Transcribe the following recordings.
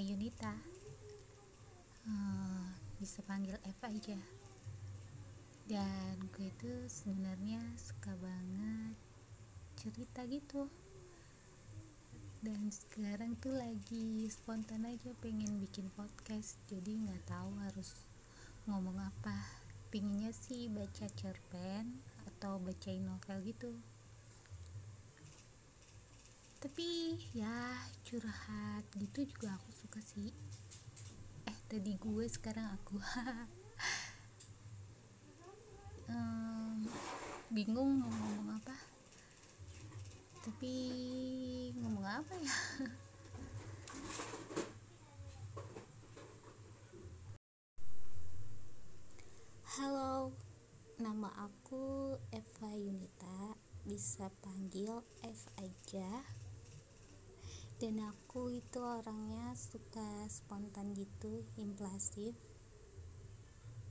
Yunita. Uh, bisa panggil F aja. Dan gue itu sebenarnya suka banget cerita gitu. Dan sekarang tuh lagi spontan aja pengen bikin podcast jadi nggak tahu harus ngomong apa. Pinginnya sih baca cerpen atau bacain novel gitu tapi ya curhat gitu juga aku suka sih. Eh tadi gue sekarang aku. Um, bingung mau ngomong apa. Tapi ngomong apa ya? Halo, nama aku Eva Yunita, bisa panggil F aja dan aku itu orangnya suka spontan gitu impulsif.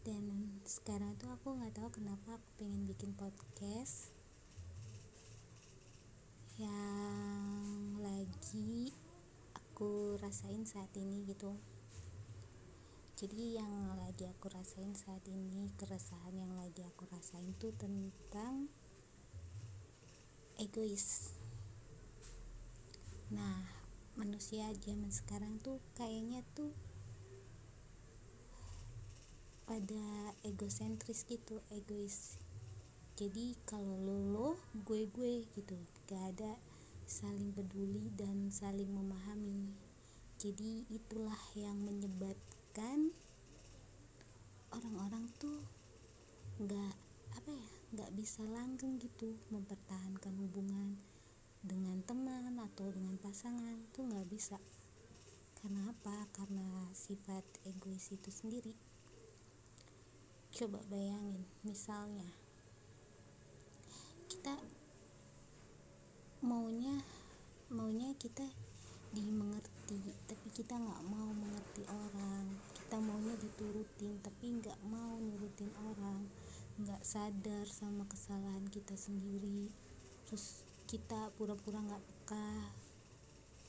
Dan sekarang tuh aku nggak tahu kenapa aku pengen bikin podcast yang lagi aku rasain saat ini gitu. Jadi yang lagi aku rasain saat ini keresahan yang lagi aku rasain tuh tentang egois. Nah manusia zaman sekarang tuh kayaknya tuh pada egosentris gitu egois. Jadi kalau lo lo gue gue gitu gak ada saling peduli dan saling memahami. Jadi itulah yang menyebabkan orang-orang tuh gak apa ya gak bisa langgeng gitu mempertahankan hubungan dengan teman atau dengan pasangan tuh nggak bisa. Karena apa? Karena sifat egois itu sendiri. Coba bayangin misalnya kita maunya maunya kita dimengerti tapi kita nggak mau mengerti orang. Kita maunya diturutin tapi nggak mau nurutin orang. Nggak sadar sama kesalahan kita sendiri. Terus kita pura-pura nggak peka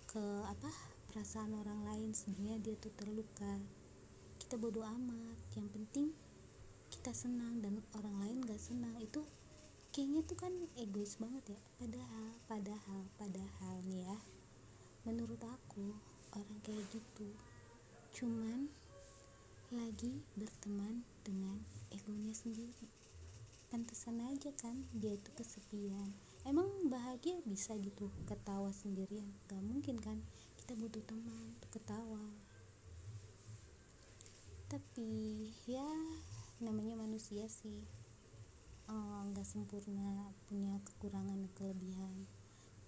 ke apa perasaan orang lain sebenarnya dia tuh terluka. Kita bodoh amat. Yang penting kita senang dan orang lain gak senang. Itu kayaknya tuh kan egois banget ya. Padahal padahal padahal nih ya menurut aku orang kayak gitu cuman lagi berteman dengan egonya sendiri. Pantesan aja kan dia itu kesepian emang bahagia bisa gitu ketawa sendirian? Gak mungkin kan? Kita butuh teman untuk ketawa. Tapi ya namanya manusia sih. Eh, nggak uh, sempurna punya kekurangan dan kelebihan.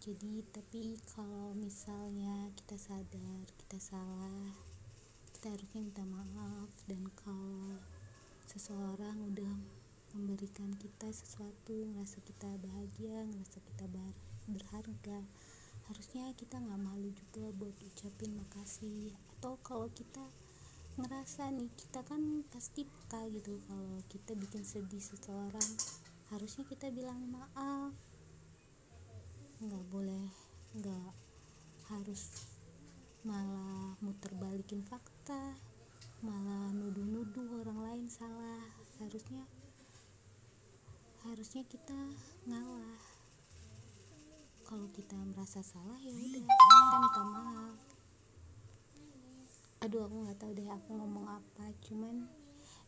Jadi tapi kalau misalnya kita sadar kita salah kita harusnya minta maaf. Dan kalau seseorang udah memberikan kita sesuatu ngerasa kita bahagia ngerasa kita berharga. Harusnya kita nggak malu juga buat ucapin makasih. Atau kalau kita ngerasa nih kita kan pasti peka gitu kalau kita bikin sedih seseorang. Harusnya kita bilang maaf. Nggak boleh nggak harus malah muter balikin fakta malah nuduh-nuduh orang lain salah. Harusnya harusnya kita ngalah. Kalau kita merasa salah ya udah kita minta maaf. Aduh aku nggak tahu deh aku ngomong apa cuman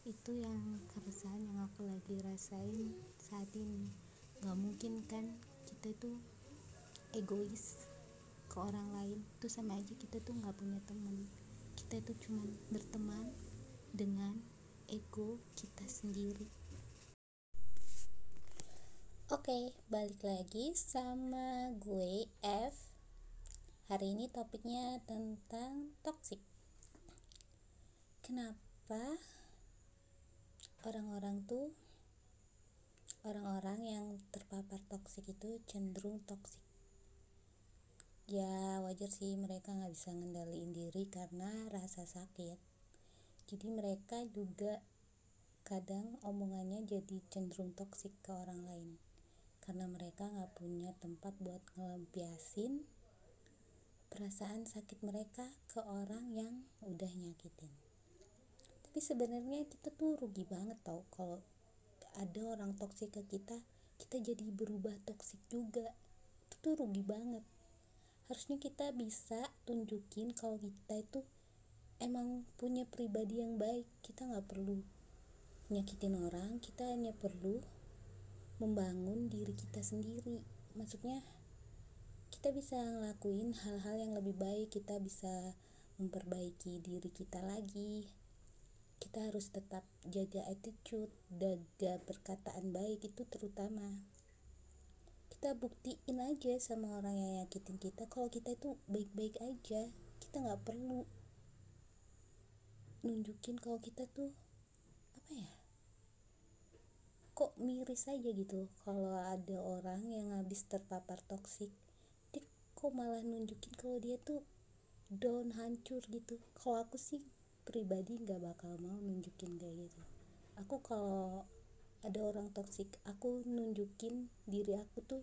itu yang keresahan yang aku lagi rasain saat ini. Nggak mungkin kan kita tuh egois ke orang lain itu sama aja kita tuh nggak punya teman. Kita itu cuman berteman dengan ego kita sendiri Oke, balik lagi sama gue F. Hari ini topiknya tentang toxic. Kenapa orang-orang tuh orang-orang yang terpapar toxic itu cenderung toxic? Ya wajar sih mereka nggak bisa ngendaliin diri karena rasa sakit. Jadi mereka juga kadang omongannya jadi cenderung toksik ke orang lain karena mereka nggak punya tempat buat ngelampiasin perasaan sakit mereka ke orang yang udah nyakitin. Tapi sebenarnya kita tuh rugi banget tau kalau ada orang toksik ke kita kita jadi berubah toksik juga. Itu tuh rugi banget. Harusnya kita bisa tunjukin kalau kita itu emang punya pribadi yang baik. Kita nggak perlu nyakitin orang kita hanya perlu membangun diri kita sendiri. Maksudnya kita bisa ngelakuin hal-hal yang lebih baik kita bisa memperbaiki diri kita lagi. Kita harus tetap jaga attitude jaga perkataan baik itu terutama. Kita buktiin aja sama orang yang nyakitin kita kalau kita itu baik-baik aja. Kita nggak perlu nunjukin kalau kita tuh apa ya kok miris aja gitu kalau ada orang yang habis terpapar toksik. Dia kok malah nunjukin kalau dia tuh down hancur gitu. Kalau aku sih pribadi nggak bakal mau nunjukin kayak gitu. Aku kalau ada orang toksik aku nunjukin diri aku tuh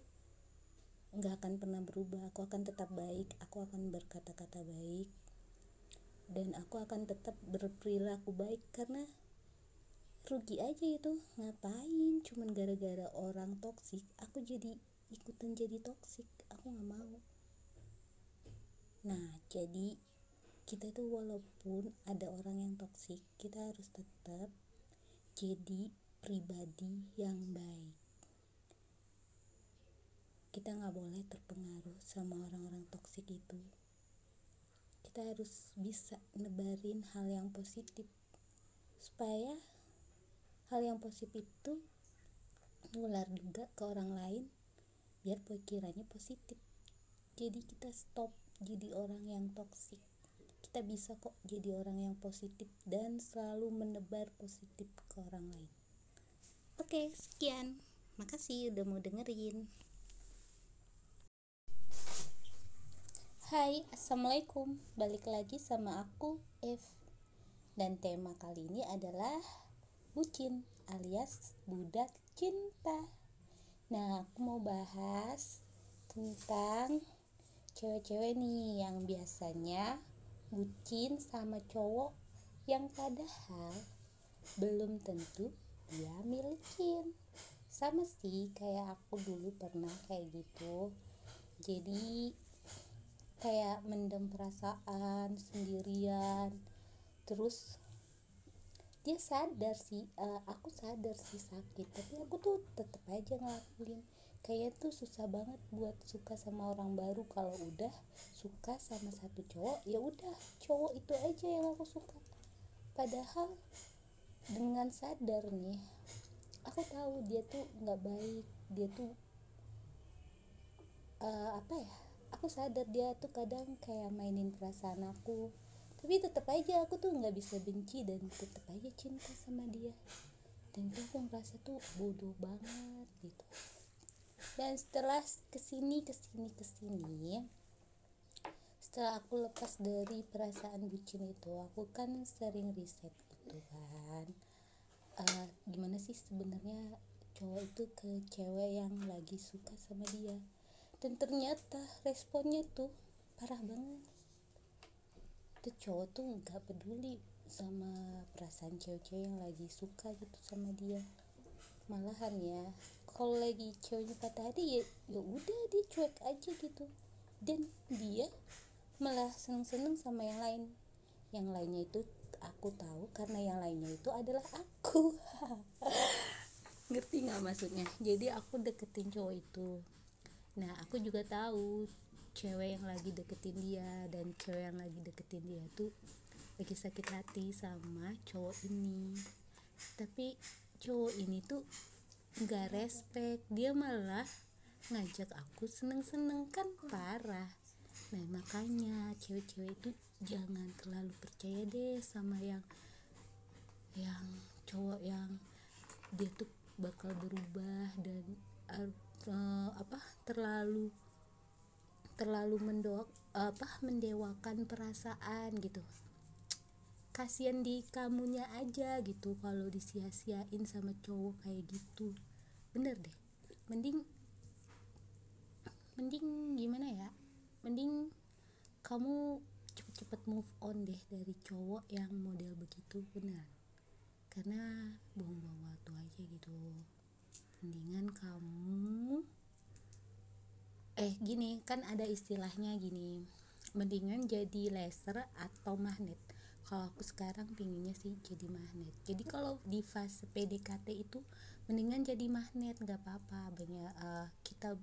nggak akan pernah berubah. Aku akan tetap baik aku akan berkata-kata baik dan aku akan tetap berperilaku baik karena rugi aja itu. Ngapain? Cuman gara-gara orang toksik aku jadi ikutan jadi toksik aku nggak mau. Nah jadi kita tuh walaupun ada orang yang toksik kita harus tetap jadi pribadi yang baik. Kita nggak boleh terpengaruh sama orang-orang toksik itu. Kita harus bisa nebarin hal yang positif supaya hal yang positif itu nular juga ke orang lain biar pikirannya positif. Jadi kita stop jadi orang yang toksik kita bisa kok jadi orang yang positif dan selalu menebar positif ke orang lain. Oke sekian. Makasih udah mau dengerin. Hai assalamualaikum. Balik lagi sama aku F. Dan tema kali ini adalah bucin alias budak cinta. Nah, aku mau bahas tentang cewek-cewek nih yang biasanya bucin sama cowok yang padahal belum tentu dia milikin. Sama sih kayak aku dulu pernah kayak gitu. Jadi kayak mendem perasaan sendirian terus dia sadar sih uh, aku sadar sih sakit tapi aku tuh tetep aja ngelakuin. Kayak tuh susah banget buat suka sama orang baru. Kalau udah suka sama satu cowok ya udah cowok itu aja yang aku suka. Padahal dengan sadar nih aku tahu dia tuh nggak baik. Dia tuh uh, apa ya aku sadar dia tuh kadang kayak mainin perasaan aku tapi tetap aja aku tuh nggak bisa benci dan tetap aja cinta sama dia. Dan tuh aku ngerasa tuh bodoh banget gitu. Dan setelah ke sini ke sini ke sini setelah aku lepas dari perasaan bucin itu aku kan sering riset gitu kan. Uh, gimana sih sebenarnya cowok itu ke cewek yang lagi suka sama dia? Dan ternyata responnya tuh parah banget itu cowok tuh nggak peduli sama perasaan cewek-cewek yang lagi suka gitu sama dia. Malahan ya kalau lagi ceweknya patah hati ya ya udah dia cuek aja gitu. Dan dia malah seneng-seneng sama yang lain. Yang lainnya itu aku tahu karena yang lainnya itu adalah aku. Ngerti nggak maksudnya? Jadi aku deketin cowok itu. Nah aku juga tahu cewek yang lagi deketin dia dan cewek yang lagi deketin dia tuh lagi sakit hati sama cowok ini. Tapi cowok ini tuh nggak respect dia malah ngajak aku seneng-seneng kan parah. Nah makanya cewek-cewek itu jangan terlalu percaya deh sama yang yang cowok yang dia tuh bakal berubah dan uh, apa terlalu terlalu mendoak apa mendewakan perasaan gitu. Kasihan di kamunya aja gitu kalau disia-siain sama cowok kayak gitu. Bener deh. Mending mending gimana ya? Mending kamu cepet-cepet move on deh dari cowok yang model begitu benar karena buang-buang waktu aja gitu. Mendingan kamu eh gini kan ada istilahnya gini. Mendingan jadi laser atau magnet. Kalau aku sekarang pinginnya sih jadi magnet. Jadi kalau di fase PDKT itu mendingan jadi magnet nggak apa-apa. Banyak uh, kita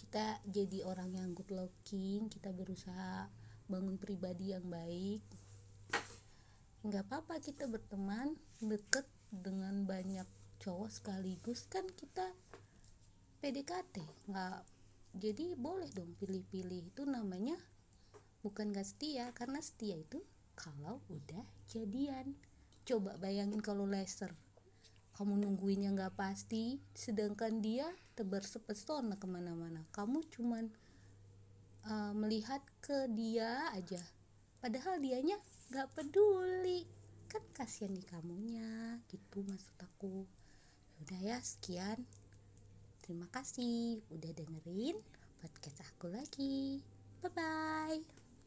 kita jadi orang yang good looking kita berusaha bangun pribadi yang baik. Nggak apa-apa kita berteman deket dengan banyak cowok sekaligus. Kan kita PDKT nggak jadi boleh dong pilih-pilih. Itu namanya bukan gak setia karena setia itu kalau udah jadian. Coba bayangin kalau laser. Kamu nungguinnya nggak pasti sedangkan dia tebar sepesona ke mana-mana. Kamu cuman uh, melihat ke dia aja. Padahal dianya nggak peduli. Kan kasihan di kamunya. Gitu maksud aku. Udah ya sekian terima kasih udah dengerin podcast aku lagi. Bye bye